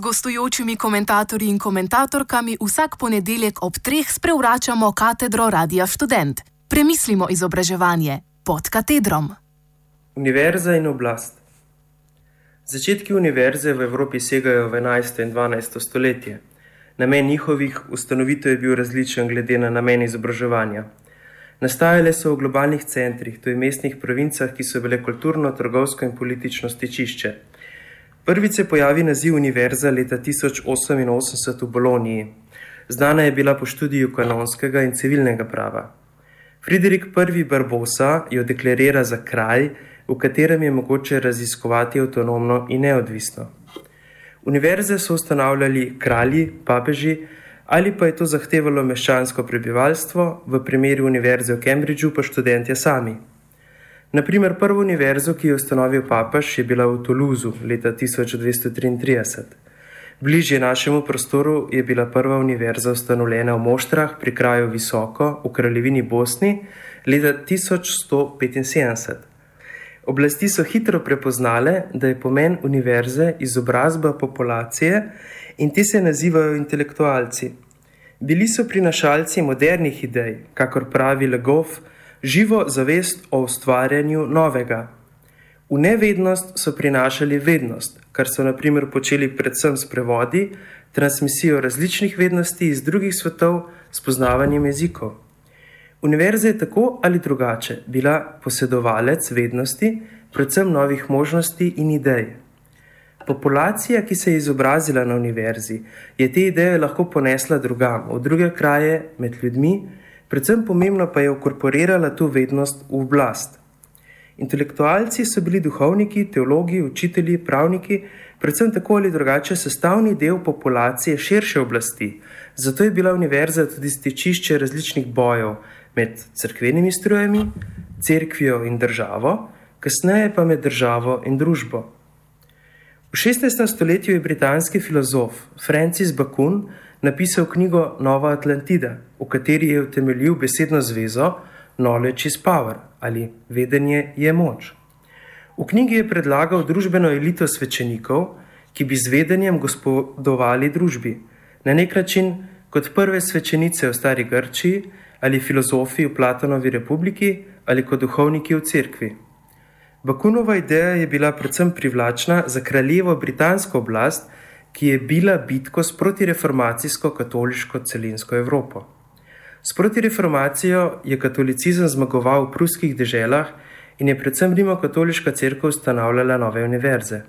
gostujočimi komentatorji in komentatorkami vsak ponedeljek ob treh sprevračamo katedro Radia Student. Premislimo izobraževanje pod katedrom. Univerza in oblast. Začetki univerze v Evropi segajo v 11. in 12. stoletje. Namen njihovih ustanovitev je bil različen glede na namen izobraževanja. Nastajale so v globalnih centrih, to je mestnih provincah, ki so bile kulturno, trgovsko in politično stičišče. Prvič se pojavi naziv univerza leta 1088 v Boloniji. Znana je bila po študiju kanonskega in civilnega prava. Friderik I. Barbosa jo deklarira za kraj, v katerem je mogoče raziskovati avtonomno in neodvisno. Univerze so ustanavljali kralji, papeži ali pa je to zahtevalo meščansko prebivalstvo, v primeru univerze v Cambridgeu pa študentje sami. Naprimer, prvo univerzo, ki jo je ustanovil papež, je bila v Toulouseu leta 1233. Bližje našemu prostoru je bila prva univerza ustanovljena v Moštrah pri kraju Visoko v kraljevini Bosni leta 1175. Oblasti so hitro prepoznale, da je pomen univerze izobrazba populacije in ti se nazivajo intelektualci. Bili so prinašalci modernih idej, kakor pravi Legov, živo zavest o ustvarjanju novega. V nevednost so prinašali vednost, kar so naprimer počeli predvsem s prevodi, transmisijo različnih vednosti iz drugih svetov, spoznavanjem jezikov. Univerza je tako ali drugače bila posedovalec vednosti, predvsem novih možnosti in idej. Populacija, ki se je izobrazila na univerzi, je te ideje lahko ponesla drugam, v druge kraje, med ljudmi, Predvsem pomembno pa je ukorporirala to vednost v oblast. Intelektualci so bili duhovniki, teologi, učitelji, pravniki, predvsem tako ali drugače sestavni del populacije širše oblasti. Zato je bila univerza tudi stečišče različnih bojev med crkvenimi strojami, cerkvijo in državo, kasneje pa med državo in družbo. V 16. stoletju je britanski filozof Francis Bacon napisal knjigo Nova Atlantida, v kateri je utemeljil besedno zvezo Knowledge is Power ali Vedenje je moč. V knjigi je predlagal družbeno elito svečenikov, ki bi z vedenjem gospodovali družbi, na nek način kot prve svečenice v Stari Grčiji ali filozofi v Platonovi republiki ali kot duhovniki v cerkvi. Bakunova ideja je bila predvsem privlačna za kraljevo britansko oblast, ki je bila bitko s protireformacijsko katoliško celinsko Evropo. S protireformacijo je katolicizem zmagoval v pruskih deželah in je predvsem rimokatoliška crkva ustanavljala nove univerze.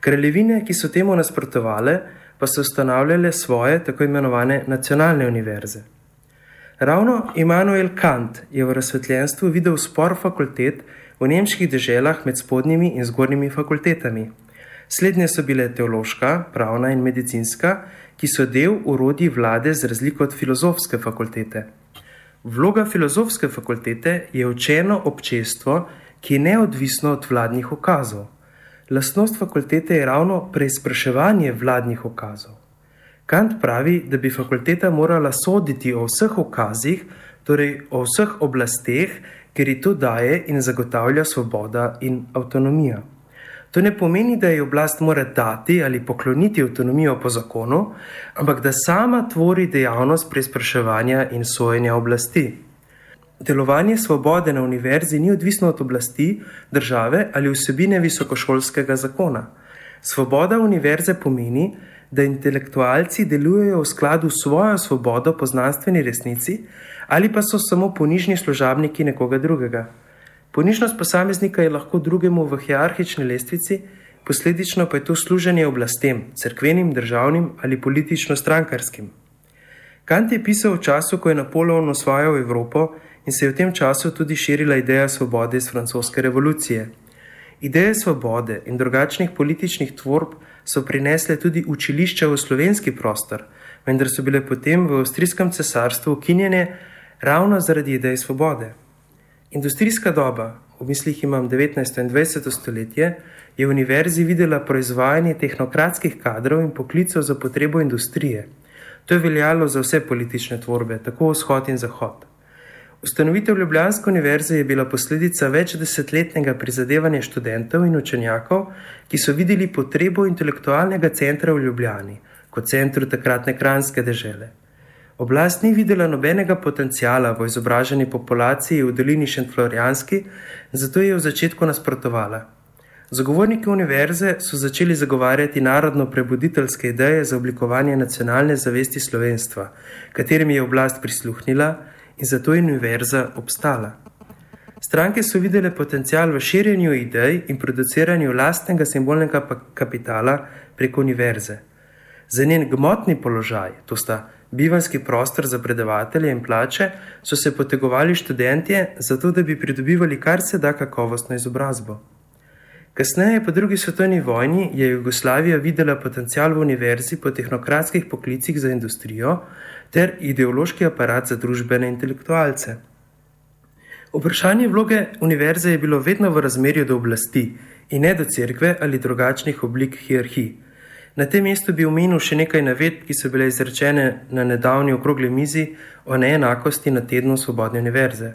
Kraljevine, ki so temu nasprotovale, pa so ustanavljale svoje tako imenovane nacionalne univerze. Ravno Immanuel Kant je v razsvetljenstvu videl spor fakultet v nemških deželah med spodnjimi in zgornjimi fakultetami. Slednje so bile teološka, pravna in medicinska, ki so del urodij vlade z razliko od filozofske fakultete. Vloga filozofske fakultete je učeno občestvo, ki je neodvisno od vladnih okazov. Lastnost fakultete je ravno preizpraševanje vladnih okazov. Kant pravi, da bi fakulteta morala soditi o vseh okazih, torej o vseh oblasteh, ker ji to daje in zagotavlja svoboda in avtonomija. To ne pomeni, da ji oblast mora dati ali pokloniti avtonomijo po zakonu, ampak da sama tvori dejavnost preizpraševanja in sojenja oblasti. Delovanje svobode na univerzi ni odvisno od oblasti, države ali vsebine visokošolskega zakona. Svoboda univerze pomeni, da intelektualci delujejo v skladu s svojo svobodo po znanstveni resnici ali pa so samo ponižni služabniki nekoga drugega. Ponižnost posameznika je lahko drugemu v hierarhični lestvici, posledično pa je to služenje oblastem, crkvenim, državnim ali politično-strankarskim. Kant je pisal v času, ko je Napoleon osvajal Evropo in se je v tem času tudi širila ideja svobode iz francoske revolucije. Ideje svobode in drugačnih političnih tvorb so prinesle tudi učilišča v slovenski prostor, vendar so bile potem v avstrijskem cesarstvu ukinjene ravno zaradi ideje svobode. Industrijska doba, v mislih imam 19. in 20. stoletje, je v univerzi videla proizvajanje tehnokratskih kadrov in poklicov za potrebo industrije. To je veljalo za vse politične tvorbe, tako vzhod in zahod. Ustanovitev Ljubljanske univerze je bila posledica več desetletnega prizadevanja študentov in učenjakov, ki so videli potrebo intelektualnega centra v Ljubljani kot centru takratne kranske dežele. Oblast ni videla nobenega potencijala v izobraženi populaciji v dolini Šentflorijanski, zato je v začetku nasprotovala. Zagovorniki univerze so začeli zagovarjati narodno-prebuditeljske ideje za oblikovanje nacionalne zavesti slovenstva, katerim je oblast prisluhnila in zato je univerza obstala. Stranke so videle potencial v širjenju idej in produciranju lastnega simbolnega kapitala preko univerze. Za njen gmotni položaj, to sta bivanski prostor za predavatelje in plače, so se potegovali študentje, zato da bi pridobivali kar se da kakovostno izobrazbo. Kasneje, po drugi svetovni vojni, je Jugoslavija videla potencial v univerzi po tehnokratskih poklicih za industrijo ter ideološki aparat za družbene intelektualce. Vprašanje vloge univerze je bilo vedno v razmerju do oblasti in ne do cerkve ali drugačnih oblik hierarhij. Na tem mestu bi omenil še nekaj navedb, ki so bile izrečene na nedavni okrogli mizi o neenakosti na tednu Svobodne univerze.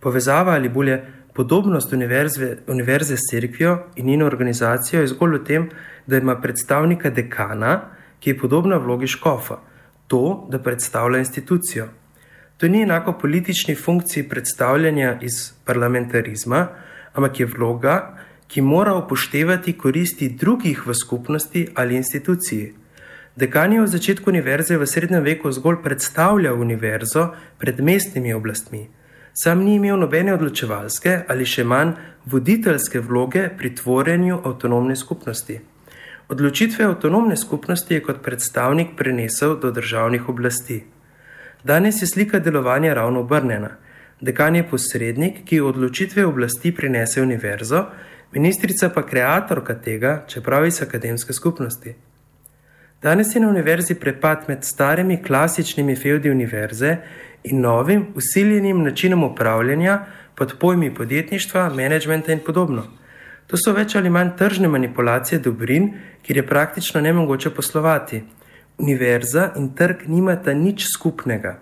Povezava ali bolje Podobnost univerze, univerze s crkvijo in njeno organizacijo je zgolj v tem, da ima predstavnika dekana, ki je podobna vlogi škofa, to, da predstavlja institucijo. To ni enako politični funkciji predstavljanja iz parlamentarizma, ampak je vloga, ki mora upoštevati koristi drugih v skupnosti ali instituciji. Dekan je v začetku univerze v srednjem veku zgolj predstavljal univerzo pred mestnimi oblastmi sam ni imel nobene odločevalske ali še manj voditeljske vloge pri tvorenju avtonomne skupnosti. Odločitve avtonomne skupnosti je kot predstavnik prenesel do državnih oblasti. Danes je slika delovanja ravno obrnjena. Dekan je posrednik, ki odločitve oblasti prinese univerzo, ministrica pa kreatorka tega, čeprav iz akademske skupnosti. Danes je na univerzi prepad med starimi klasičnimi feudi univerze in novim, usiljenim načinom upravljanja pod pojmi podjetništva, menedžmenta in podobno. To so več ali manj tržne manipulacije dobrin, kjer je praktično ne mogoče poslovati. Univerza in trg nimata nič skupnega.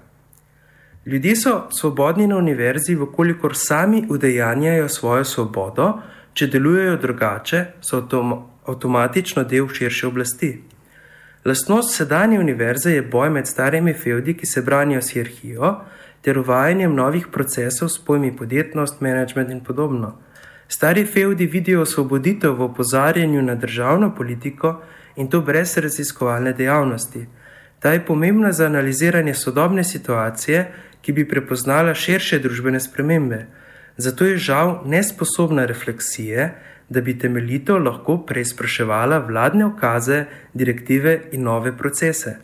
Ljudje so svobodni na univerzi, vkolikor sami udejanjajo svojo svobodo, če delujejo drugače, so avtom avtomatično del širše oblasti. Lastnost sedanje univerze je boj med starimi feudi, ki se branijo s hierarhijo, ter uvajanjem novih procesov s pojmi podjetnost, management in podobno. Stari feudi vidijo osvoboditev v opozarjanju na državno politiko in to brez raziskovalne dejavnosti. Ta je pomembna za analiziranje sodobne situacije, ki bi prepoznala širše družbene spremembe. Zato je žal nesposobna refleksije, da bi temeljito lahko preizpraševala vladne okaze, direktive in nove procese.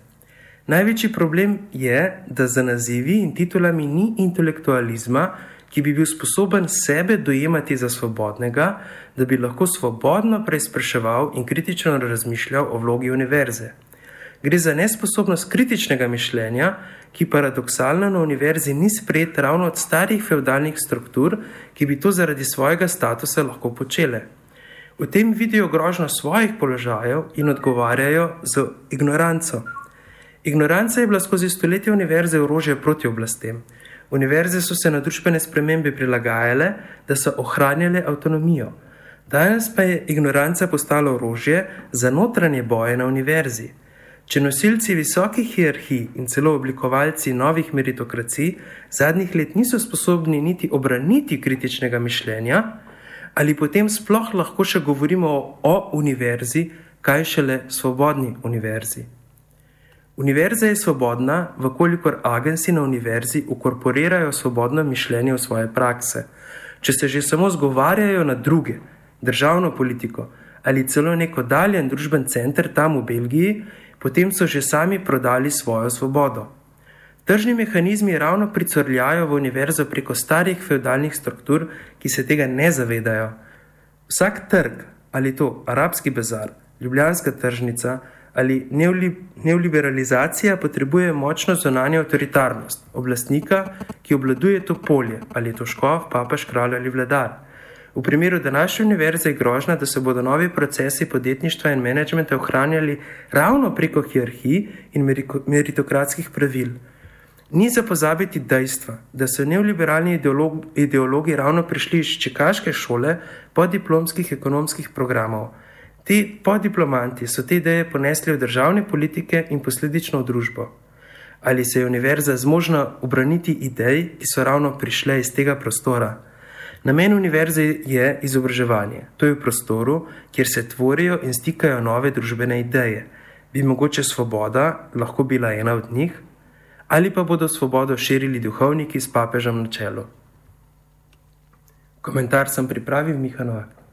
Največji problem je, da za nazivi in titulami ni intelektualizma, ki bi bil sposoben sebe dojemati za svobodnega, da bi lahko svobodno preizpraševal in kritično razmišljal o vlogi univerze. Gre za nesposobnost kritičnega mišljenja, ki paradoksalno na univerzi ni sprejet ravno od starih feudalnih struktur, ki bi to zaradi svojega statusa lahko počele. V tem vidijo grožnjo svojih položajev in odgovarjajo z ignoranco. Ignoranca je bila skozi stoletja univerze orožje proti oblastem. Univerze so se na družbene spremembe prilagajale, da so ohranjale avtonomijo. Danes pa je ignoranca postala orožje za notranje boje na univerzi. Če nosilci visokih hierarhij in celo oblikovalci novih meritokracij zadnjih let niso sposobni niti obraniti kritičnega mišljenja, ali potem sploh lahko še govorimo o univerzi, kaj šele svobodni univerzi. Univerza je svobodna, vkolikor agenci na univerzi ukorporirajo svobodno mišljenje v svoje prakse. Če se že samo zgovarjajo na druge, državno politiko ali celo neko daljen družben center tam v Belgiji, potem so že sami prodali svojo svobodo. Tržni mehanizmi ravno pricrljajo v univerzo preko starih feudalnih struktur, ki se tega ne zavedajo. Vsak trg, ali to arabski bazar, ljubljanska tržnica ali neoliberalizacija, potrebuje močno zonanje avtoritarnost, oblastnika, ki obladuje to polje, ali to škof, papež, kralj ali vladar. V primeru današnje univerze je grožna, da se bodo novi procesi podjetništva in menedžmenta ohranjali ravno preko hierarhij in meritokratskih pravil. Ni za pozabiti dejstva, da so neoliberalni ideolog, ideologi ravno prišli iz čekaške šole podiplomskih ekonomskih programov. Ti podiplomanti so te ideje ponesli v državne politike in posledično v družbo. Ali se je univerza zmožna obraniti idej, ki so ravno prišle iz tega prostora? Namen univerze je izobraževanje. To je v prostoru, kjer se tvorijo in stikajo nove družbene ideje. Bi mogoče svoboda lahko bila ena od njih? Ali pa bodo svobodo širili duhovniki s papežem na čelu? Komentar sem pripravil Miha Novak.